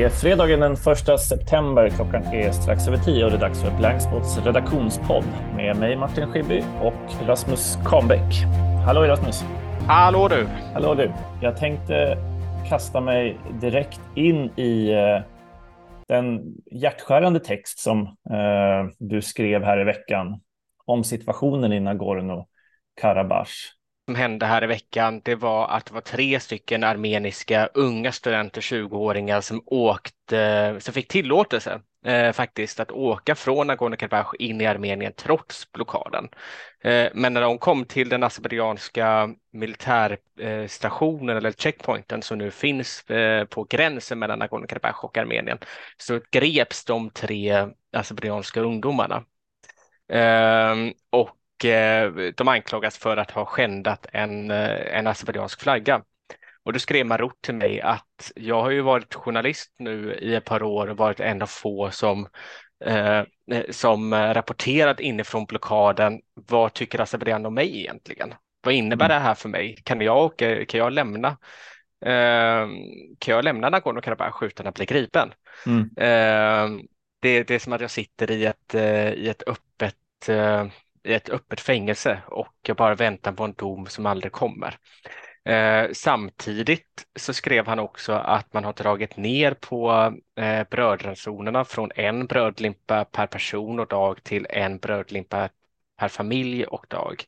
Det är fredagen den 1 september. Klockan är strax över tio och det är dags för Blankspots redaktionspodd med mig Martin Schibbye och Rasmus Kahnbäck. Hallå Rasmus! Hallå du! Hallå du! Jag tänkte kasta mig direkt in i eh, den hjärtskärande text som eh, du skrev här i veckan om situationen i Nagorno-Karabach som hände här i veckan, det var att det var tre stycken armeniska unga studenter, 20-åringar, som åkte, som fick tillåtelse eh, faktiskt att åka från Nagorno-Karabach in i Armenien trots blockaden. Eh, men när de kom till den azerbajdzjanska militärstationen eller checkpointen som nu finns eh, på gränsen mellan Nagorno-Karabach och Armenien så greps de tre azerbajdzjanska ungdomarna. Ehm, och de anklagas för att ha skändat en, eh, en azerbajdzjansk flagga. Och då skrev Marot till mig att jag har ju varit journalist nu i ett par år och varit en av få som, eh, som rapporterat inifrån blockaden. Vad tycker Azerbajdzjan om mig egentligen? Vad innebär mm. det här för mig? Kan jag, kan jag lämna eh, kan jag lämna Nagorno-Karabach utan att bli gripen? Mm. Eh, det, det är som att jag sitter i ett, eh, i ett öppet ett öppet fängelse och bara väntar på en dom som aldrig kommer. Eh, samtidigt så skrev han också att man har dragit ner på eh, brödransonerna från en brödlimpa per person och dag till en brödlimpa per familj och dag.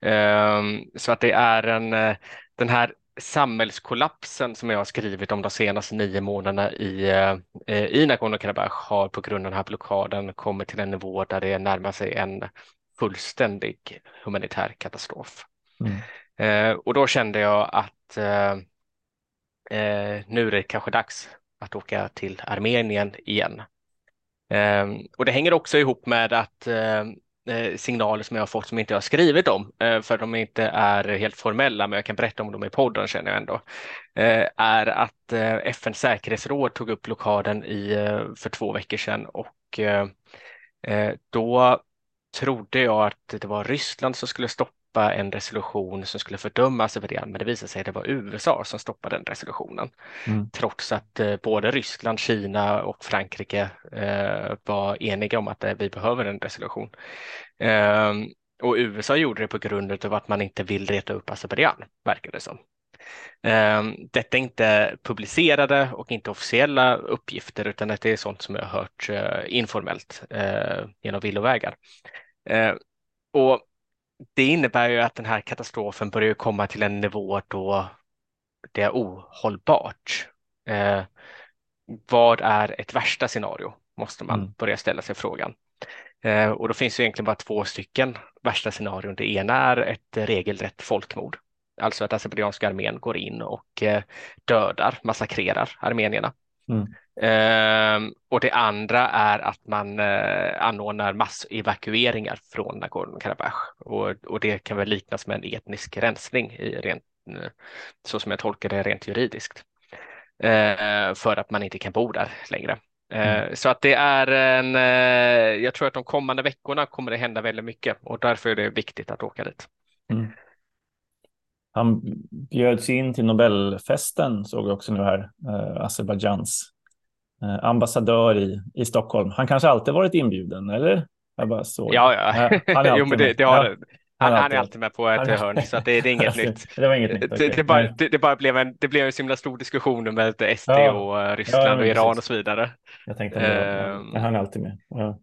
Eh, så att det är en, eh, den här samhällskollapsen som jag har skrivit om de senaste nio månaderna i, eh, i Nagorno-Karabach har på grund av den här blockaden kommit till en nivå där det närmar sig en fullständig humanitär katastrof. Mm. Eh, och då kände jag att eh, eh, nu är det kanske dags att åka till Armenien igen. Eh, och det hänger också ihop med att signaler som jag har fått som inte jag har skrivit om, för de inte är helt formella, men jag kan berätta om dem i podden känner jag ändå, är att FNs säkerhetsråd tog upp blockaden i, för två veckor sedan och då trodde jag att det var Ryssland som skulle stoppa en resolution som skulle fördöma Azerbajdzjan, men det visade sig att det var USA som stoppade den resolutionen. Mm. Trots att eh, både Ryssland, Kina och Frankrike eh, var eniga om att eh, vi behöver en resolution. Ehm, och USA gjorde det på grund av att man inte vill reta upp Azerbajdzjan, verkar det som. Ehm, detta är inte publicerade och inte officiella uppgifter utan det är sånt som jag har hört informellt genom villovägar. Eh, och det innebär ju att den här katastrofen börjar komma till en nivå då det är ohållbart. Eh, vad är ett värsta scenario? Måste man mm. börja ställa sig frågan. Eh, och då finns det egentligen bara två stycken värsta scenarion. Det ena är ett regelrätt folkmord, alltså att azerbajdzjanska armén går in och eh, dödar, massakrerar armenierna. Mm. Ehm, och det andra är att man eh, anordnar massevakueringar från Nagorno-Karabach och, och det kan väl liknas med en etnisk rensning i rent, eh, så som jag tolkar det rent juridiskt. Eh, för att man inte kan bo där längre. Mm. Så att det är en, jag tror att de kommande veckorna kommer det hända väldigt mycket och därför är det viktigt att åka dit. Mm. Han bjöds in till Nobelfesten såg jag också nu här, eh, Azerbajdzjans eh, ambassadör i, i Stockholm. Han kanske alltid varit inbjuden, eller? Jag bara såg. Ja, ja. Han är jo, men det, det har, ja. Han, han, är alltid med på ett han, hörn, så det, det, är inget nytt. Det var inget nytt. Okay. Det, det, bara, det, det, bara blev en, det blev en så himla stor diskussion med SD ja. och uh, Ryssland ja, och Iran precis. och så vidare. Jag tänkte, uh, han är alltid med. Ja.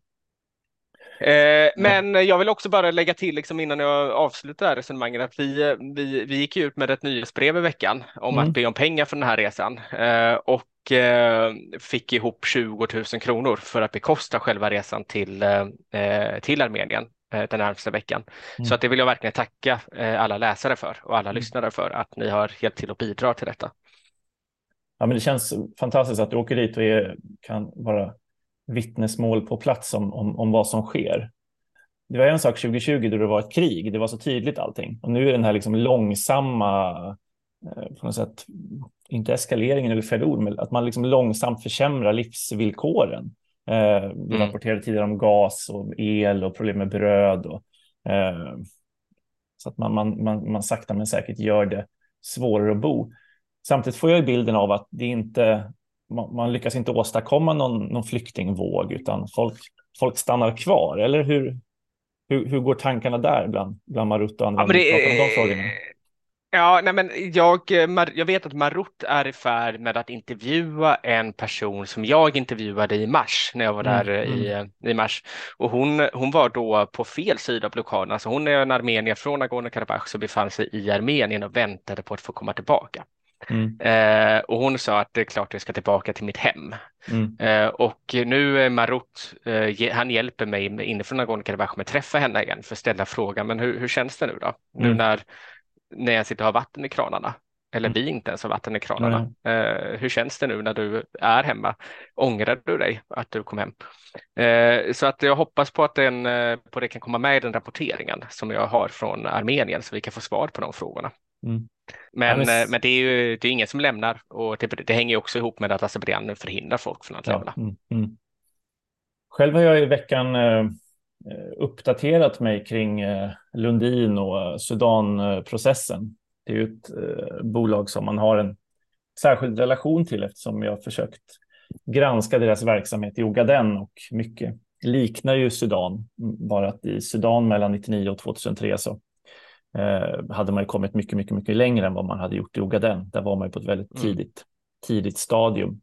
Eh, men jag vill också bara lägga till liksom innan jag avslutar det här resonemanget att vi, vi, vi gick ut med ett nyhetsbrev i veckan om mm. att be om pengar för den här resan eh, och eh, fick ihop 20 000 kronor för att bekosta själva resan till, eh, till Armenien eh, den närmaste veckan. Mm. Så att det vill jag verkligen tacka eh, alla läsare för och alla mm. lyssnare för att ni har hjälpt till att bidra till detta. Ja, men det känns fantastiskt att du åker dit och är, kan vara vittnesmål på plats om, om, om vad som sker. Det var en sak 2020 då det var ett krig, det var så tydligt allting. Och nu är den här liksom långsamma, eh, på något sätt, inte eskaleringen eller fel ord, men att man liksom långsamt försämrar livsvillkoren. Eh, vi mm. rapporterade tidigare om gas och el och problem med bröd. Och, eh, så att man, man, man, man sakta men säkert gör det svårare att bo. Samtidigt får jag bilden av att det inte man, man, lyckas inte åstadkomma någon, någon flyktingvåg utan folk, folk stannar kvar. Eller hur, hur, hur går tankarna där bland, bland Marut och andra? Ja, det, om de frågorna? Ja, nej men jag, eh, jag vet att Marut är i färd med att intervjua en person som jag intervjuade i mars när jag var där mm, i, mm. Eh, i mars. Och hon, hon var då på fel sida av blockaden. Alltså hon är en armenier från Nagorno-Karabach som befann sig i Armenien och väntade på att få komma tillbaka. Mm. Eh, och hon sa att det är klart jag ska tillbaka till mitt hem. Mm. Eh, och nu är Marut, eh, han hjälper mig inifrån Nagorno-Karabach med att träffa henne igen för att ställa frågan, men hur, hur känns det nu då? Nu mm. när när jag sitter och har vatten i kranarna eller mm. vi inte ens har vatten i kranarna. Uh, hur känns det nu när du är hemma? Ångrar du dig att du kom hem? Uh, så att jag hoppas på att den, uh, på det kan komma med i den rapporteringen som jag har från Armenien så vi kan få svar på de frågorna. Mm. Men, men... men det är ju det är ingen som lämnar och det, det hänger också ihop med att Azerbajdzjan förhindrar folk från att ja. lämna. Mm. Mm. Själv har jag i veckan Eh, uppdaterat mig kring eh, Lundin och eh, Sudanprocessen. Det är ju ett bolag som man har en särskild relation till eftersom jag har försökt granska deras verksamhet i Ogaden och mycket liknar ju Sudan. Bara att i Sudan mellan 99 och 2003 så hade man ju kommit mycket, mycket, mycket längre än vad man hade gjort i Ogaden. Där var man ju på ett väldigt mm. tidigt, tidigt stadium.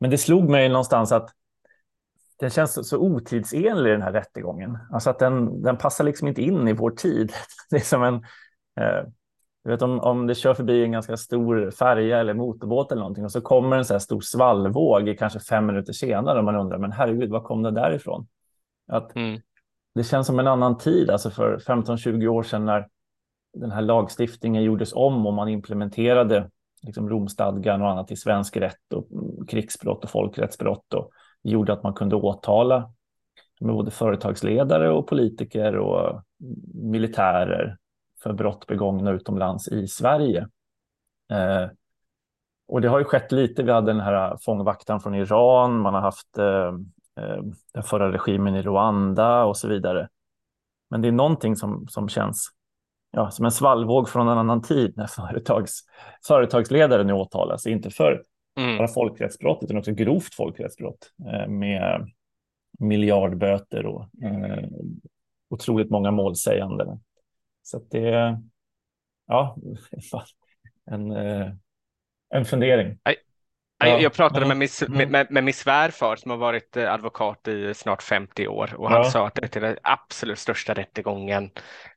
men det slog mig någonstans att den känns så otidsenlig den här rättegången. Alltså att den, den passar liksom inte in i vår tid. Det är som en, eh, du vet om, om det kör förbi en ganska stor färja eller motorbåt eller någonting och så kommer en så här stor svallvåg kanske fem minuter senare och man undrar, men herregud, var kom det därifrån? Att mm. Det känns som en annan tid, alltså för 15-20 år sedan när den här lagstiftningen gjordes om och man implementerade liksom Romstadgan och annat i svensk rätt och krigsbrott och folkrättsbrott. Och gjorde att man kunde åtala med både företagsledare och politiker och militärer för brott begångna utomlands i Sverige. Eh, och det har ju skett lite. Vi hade den här fångvaktaren från Iran, man har haft eh, den förra regimen i Rwanda och så vidare. Men det är någonting som, som känns ja, som en svallvåg från en annan tid när företags, företagsledare nu åtalas, inte för Mm. Bara folkrättsbrott utan också grovt folkrättsbrott eh, med miljardböter och eh, otroligt många målsägande. Så att det ja, en, eh, en fundering. Ja. Jag pratade med min, mm. med, med min svärfar som har varit eh, advokat i snart 50 år och han ja. sa att det är den absolut största rättegången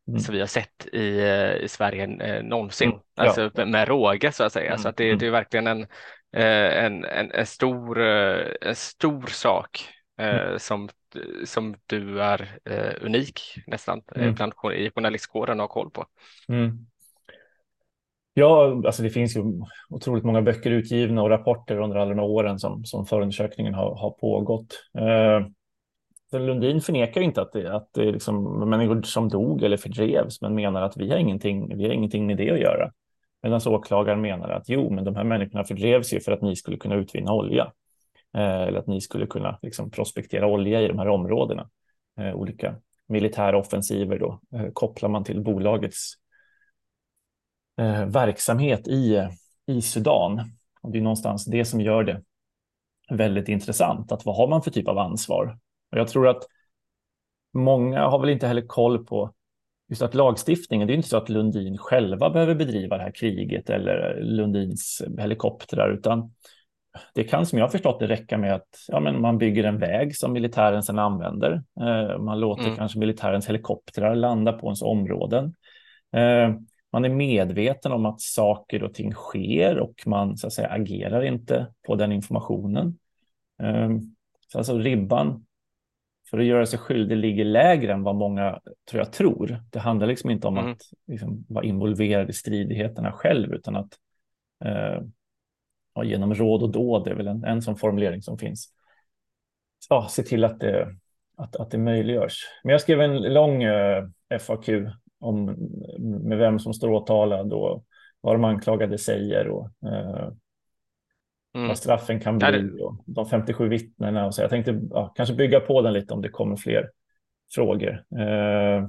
mm. som vi har sett i, eh, i Sverige eh, någonsin. Mm. Ja. Alltså med råge så att säga. Mm. Så att det, mm. det är verkligen en, Eh, en, en, en, stor, en stor sak eh, mm. som, som du är unik nästan mm. bland i journalistkåren att ha koll på. Mm. Ja, alltså det finns ju otroligt många böcker utgivna och rapporter under alla de här åren som, som förundersökningen har, har pågått. Eh, Lundin förnekar inte att det, att det är liksom människor som dog eller fördrevs, men menar att vi har ingenting, vi har ingenting med det att göra. Medan åklagaren menar att jo, men de här människorna fördrevs ju för att ni skulle kunna utvinna olja. Eh, eller att ni skulle kunna liksom, prospektera olja i de här områdena. Eh, olika militära offensiver då eh, kopplar man till bolagets eh, verksamhet i, i Sudan. Och det är någonstans det som gör det väldigt intressant. Att vad har man för typ av ansvar? Och jag tror att många har väl inte heller koll på just att lagstiftningen, det är inte så att Lundin själva behöver bedriva det här kriget eller Lundins helikoptrar, utan det kan som jag förstått det räcka med att ja, men man bygger en väg som militären sedan använder. Eh, man låter mm. kanske militärens helikoptrar landa på ens områden. Eh, man är medveten om att saker och ting sker och man så att säga agerar inte på den informationen. Eh, så alltså ribban för att göra sig skyldig ligger lägre än vad många tror jag tror. Det handlar liksom inte om mm. att liksom, vara involverad i stridigheterna själv, utan att eh, ja, genom råd och dåd, det är väl en, en sån formulering som finns. Ja, se till att det, att, att det möjliggörs. Men jag skrev en lång eh, FAQ om med vem som står åtalad och vad de anklagade säger och eh, mm. vad straffen kan bli och de 57 vittnena. Och så. Jag tänkte ja, kanske bygga på den lite om det kommer fler frågor. Eh,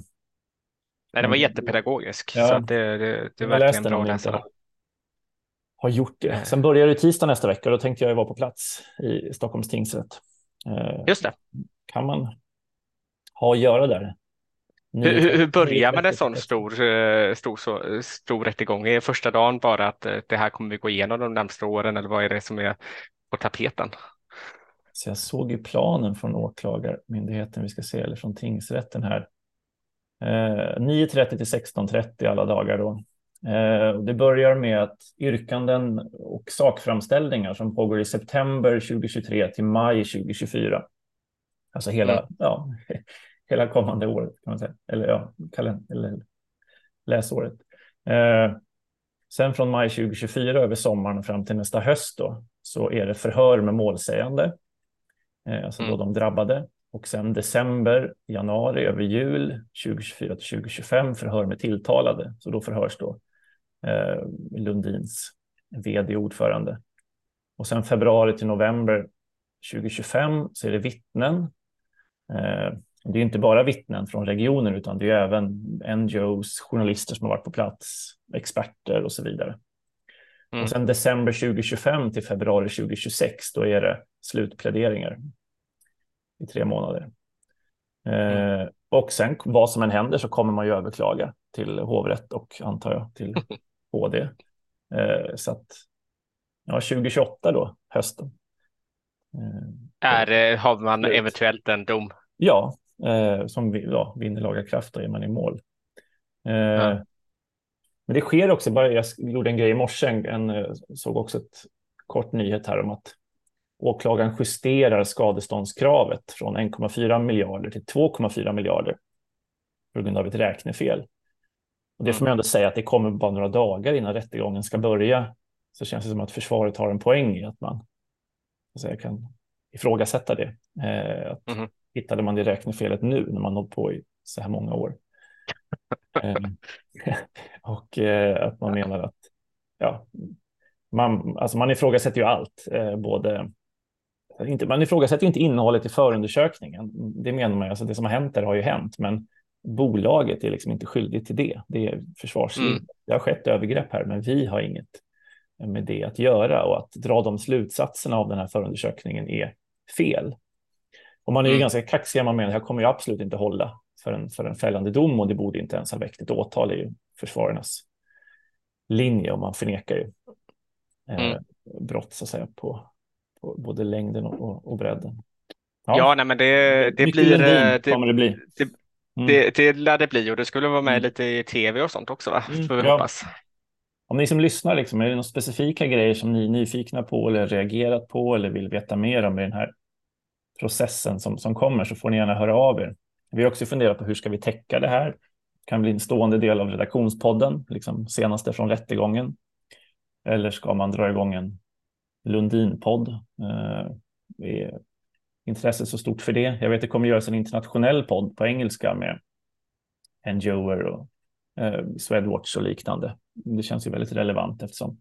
Nej, den var jättepedagogisk. Ja, så det, det, det är verkligen bra att läsa. har gjort det. Sen börjar det tisdag nästa vecka och då tänkte jag vara på plats i Stockholms tingsrätt. Eh, Just det. Kan man ha att göra där? Hur, hur, börjar man en sån stor, eh, stor, stor, stor rättegång? Är första dagen bara att eh, det här kommer vi gå igenom de närmaste åren eller vad är det som är på tapeten? Så jag såg ju planen från åklagarmyndigheten, vi ska se, eller från tingsrätten här. Eh, 9.30 till 16.30 alla dagar då. Eh, det börjar med att yrkanden och sakframställningar som pågår i september 2023 till maj 2024. Alltså hela, mm. ja, hela kommande året kan man säga. Eller ja, kalend eller läsåret. Eh, sen från maj 2024 över sommaren fram till nästa höst då, så är det förhör med målsägande, eh, alltså mm. då de drabbade. Och sen december, januari, över jul 2024 till 2025 förhör med tilltalade. Så då förhörs då eh, Lundins vd-ordförande. Och sen februari till november 2025 så är det vittnen. Eh, det är inte bara vittnen från regionen utan det är även NGOs, journalister som har varit på plats, experter och så vidare. Mm. Och sen december 2025 till februari 2026 då är det slutpläderingar i tre månader. Mm. Eh, och sen vad som än händer så kommer man ju överklaga till hovrätt och antar jag till HD. Eh, så att ja, 2028 då, hösten. Eh, är, har man eventuellt en dom? Ja, eh, som ja, vinner laga kraft, då är man i mål. Eh, ja. Men det sker också, bara, jag gjorde en grej i morse, en, eh, såg också ett kort nyhet här om att åklagaren justerar skadeståndskravet från 1,4 miljarder till 2,4 miljarder på grund av ett räknefel. Och det får man ändå säga att det kommer bara några dagar innan rättegången ska börja. Så känns det som att försvaret har en poäng i att man så att kan ifrågasätta det. Eh, att mm. Hittade man det räknefelet nu när man hållit på i så här många år? eh, och eh, att man menar att ja, man, alltså man ifrågasätter ju allt, eh, både inte, man ifrågasätter ju inte innehållet i förundersökningen. Det menar man, alltså det som har hänt där har ju hänt, men bolaget är liksom inte skyldigt till det. Det är försvarsliv. Mm. Det har skett övergrepp här, men vi har inget med det att göra och att dra de slutsatserna av den här förundersökningen är fel. Och man är ju mm. ganska kaxig, man menar det här kommer ju absolut inte hålla för en, för en fällande dom och det borde inte ens ha väckt ett åtal i försvararnas linje och man förnekar ju eh, mm. brott så att säga på, på både längden och, och bredden. Ja, ja nej, men det, det blir... Det, kommer det bli. Det, mm. det, det lär det bli och det skulle vara med mm. lite i tv och sånt också, va? Mm, Får vi ja. hoppas. Om ni som lyssnar, liksom, är det några specifika grejer som ni är nyfikna på eller reagerat på eller vill veta mer om i den här processen som, som kommer så får ni gärna höra av er. Vi har också funderat på hur ska vi täcka det här? Det kan bli en stående del av redaktionspodden, liksom senaste från rättegången. Eller ska man dra igång en Lundin-podd? Eh, är intresset så stort för det? Jag vet det kommer göras en internationell podd på engelska med NGOer och eh, Swedwatch och liknande. Det känns ju väldigt relevant eftersom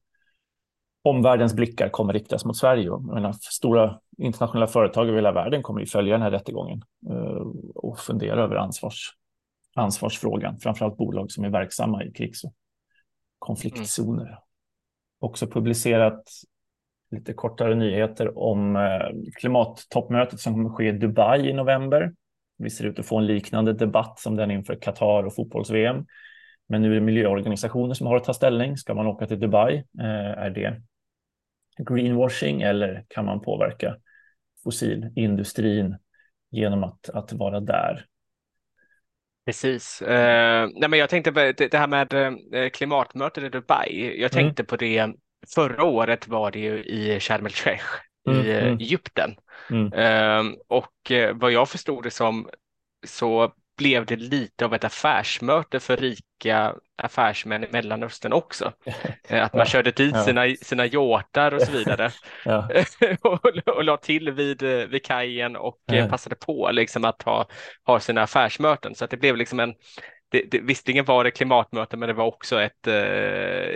omvärldens blickar kommer riktas mot Sverige. Jag menar, stora internationella företag över hela världen kommer ju följa den här rättegången eh, och fundera över ansvars, ansvarsfrågan, framförallt bolag som är verksamma i krigs och konfliktzoner. Mm. Också publicerat lite kortare nyheter om eh, klimattoppmötet som kommer ske i Dubai i november. Vi ser ut att få en liknande debatt som den inför Qatar och fotbolls-VM. Men nu är det miljöorganisationer som har att ta ställning. Ska man åka till Dubai? Eh, är det greenwashing eller kan man påverka fossilindustrin genom att, att vara där? Precis. Uh, nej, men jag tänkte på det, det här med uh, klimatmötet i Dubai. Jag mm. tänkte mm. på det förra året var det ju i Sharm el-Sheikh mm, i mm. Egypten. Mm. Uh, och vad jag förstod det som så blev det lite av ett affärsmöte för rika affärsmän i Mellanöstern också. Eh, att man körde dit sina, sina yachter och så vidare och, och la till vid, vid kajen och ja. passade på liksom att ha, ha sina affärsmöten. Så att det blev liksom en det, det, visserligen var det klimatmöte, men det var också ett, eh,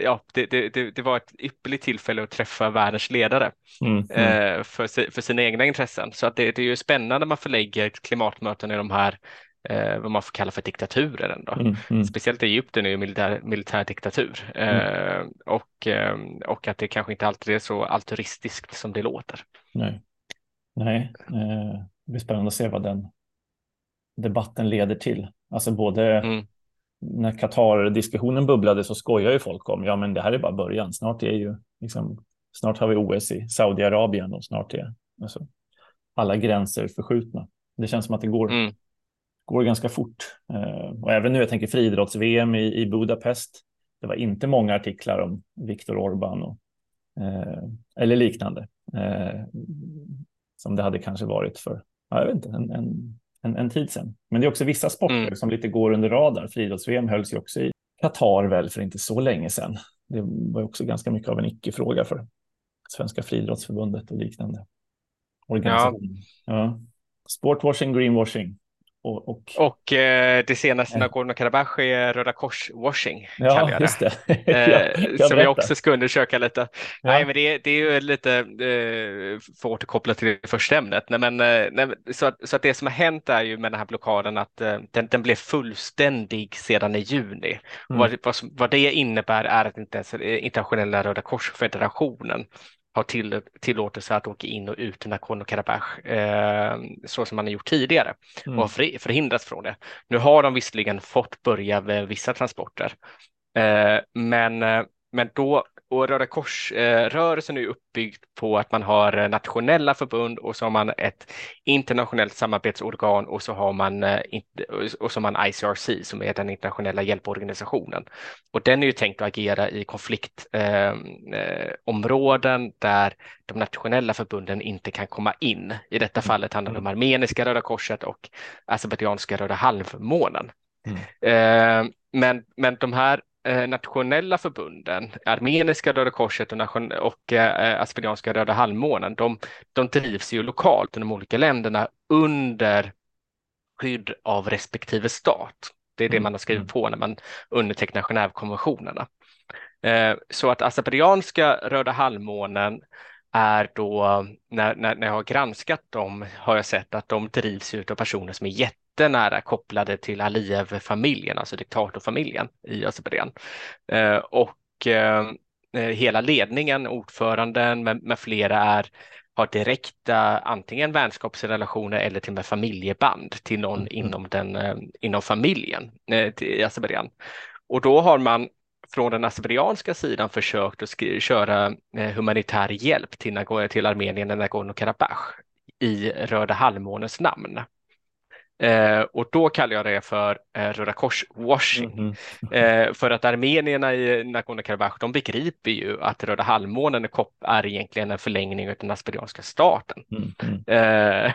ja, det, det, det, var ett ypperligt tillfälle att träffa världens ledare mm, mm. Eh, för, för sina egna intressen. Så att det, det är ju spännande när man förlägger klimatmöten i de här eh, vad man får kalla för diktaturer ändå. Mm, mm. Speciellt Egypten är ju militär, militär diktatur eh, och, eh, och att det kanske inte alltid är så altruistiskt som det låter. Nej, Nej. Eh, det blir spännande att se vad den debatten leder till. Alltså både Mm. när Qatar-diskussionen bubblade så skojar ju folk om, ja men det här är bara början, snart är ju liksom, snart har vi OS i Saudiarabien och snart är alltså, alla gränser förskjutna. Det känns som att det går, Mm. Går ganska fort. Eh, och även nu, jag tänker friidrotts-VM i, i Budapest, det var inte många artiklar om Viktor Orbán och, eh, eller liknande, eh, som det hade kanske varit för, ja, jag vet inte, en, en, en, en tid sedan. Men det är också vissa sporter Mm. som lite går under radar. Friidrotts-VM hölls ju också i Qatar väl för inte så länge sedan. Det var också ganska mycket av en icke-fråga för Svenska friidrottsförbundet och liknande organisationer. Ja. Sportwashing, greenwashing. Och, och, Och eh, det senaste Ja. Nagorno-Karabach är Röda Kors-washing, ja, jag just det. det. ja, Eh, jag som jag också ska undersöka lite. Ja. Nej, men det, det är ju lite, eh, för att återkoppla till det första ämnet, nej, men, eh, nej, så, att, så att det som har hänt är ju med den här blockaden att eh, den, den blev fullständig sedan i juni. Mm. Vad, vad, vad det innebär är att inte ens eh, internationella Röda Korsfederationen har till, tillåtelse att åka in och ut ur Nagorno-Karabach eh, så som man har gjort tidigare Mm. och har förhindrats från det. Nu har de visserligen fått börja med vissa transporter, eh, men, eh, men då och Röda Kors-rörelsen är uppbyggd på att man har eh, nationella förbund och så har man ett internationellt samarbetsorgan och så har man, eh, och så man ICRC som är den internationella hjälporganisationen. Och den är ju tänkt att agera i konfliktområden eh, eh, där de nationella förbunden inte kan komma in. I detta fallet handlar det om armeniska Röda Korset och azerbajdzjanska Röda halvmånen. Eh, men, men de här nationella förbunden, armeniska Röda Korset och, och eh, azerbajdzjanska Röda halvmånen, de, de drivs ju lokalt i de olika länderna under skydd av respektive stat. Det är det Mm, man har skrivit mm. på när man undertecknar Genèvekonventionerna. Eh, Så att azerbajdzjanska Röda halvmånen är då, när, när, när jag har granskat dem, har jag sett att de drivs ut av personer som är jättenära kopplade till Aliyev-familjen, alltså diktatorfamiljen i Azerbajdzjan. Eh, Och eh, eh, hela ledningen, ordföranden med, med flera är har direkta antingen vänskapsrelationer eller till och med familjeband till någon Mm. inom, den, inom familjen i Azerbajdzjan. Och då har man från den azerbajdzjanska sidan försökt att köra humanitär hjälp till, till Armenien och Nagorno-Karabach i Röda halvmånens namn. Eh, och då kallar jag det för eh, Röda kors-washing. Mhm. Eh, för att armenierna i Nagorno-Karabach, de begriper ju att Röda halvmånen är, egentligen en förlängning av den azerbajdzjanska staten. Mm, mm. Eh,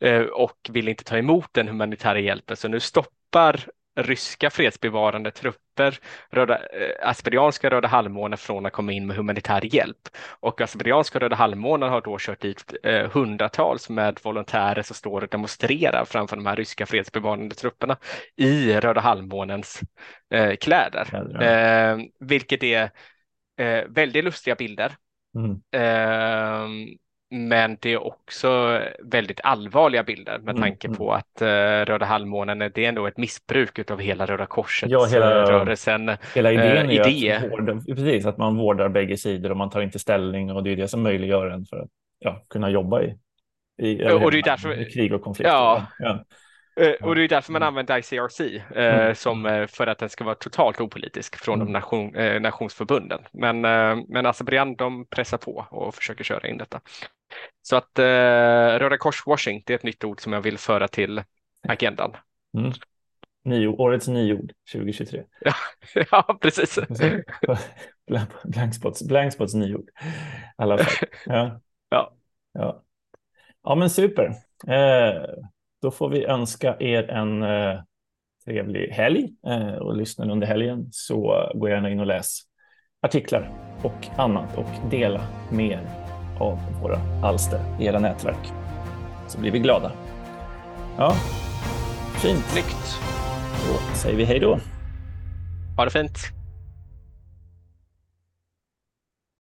eh, och vill inte ta emot den humanitära hjälpen. Så nu stoppar ryska fredsbevarande trupper röda, eh, azerbajdzjanska Röda halvmånen från att komma in med humanitär hjälp. Och azerbajdzjanska Röda halvmånen har då kört dit eh, hundratals med volontärer som står och demonstrerar framför de här ryska fredsbevarande trupperna i Röda halvmånens eh, kläder. Kläder, ja. Eh, vilket är eh, väldigt lustiga bilder. Mm. Men det är också väldigt allvarliga bilder med Mm, tanke mm. på att eh, Röda halvmånen, det är ändå ett missbruk av hela Röda korsets Ja, hela- eh, rörelsen. Hela idén Eh, är idé. att, vårda, precis, att man vårdar bägge sidor och man tar inte ställning och det är det som möjliggör en för att ja, kunna jobba i, i, och det är därför- i krig och konflikter. Ja. Ja. Eh, Och det är därför man använder ICRC eh, Mm. som, eh, för att den ska vara totalt opolitisk från Mm. de nation, eh, nationsförbunden. Men, eh, men Azerbajdzjan de pressar på och försöker köra in detta. Så att eh, Röda kors-washing, det är ett nytt ord som jag vill föra till agendan. Mm. Nio, årets nyord 2023. ja, precis. Blank- Blankspots, blankspots nyord. Alla fall. Ja. Ja. Ja. ja, men super. Eh, då får vi önska er en eh, trevlig helg eh, och lyssna under helgen. Så gå gärna in och läs artiklar och annat och dela mer av våra alster i era nätverk. Så blir vi glada. Ja, fint. Snyggt. Då säger vi hej då. Ha det fint.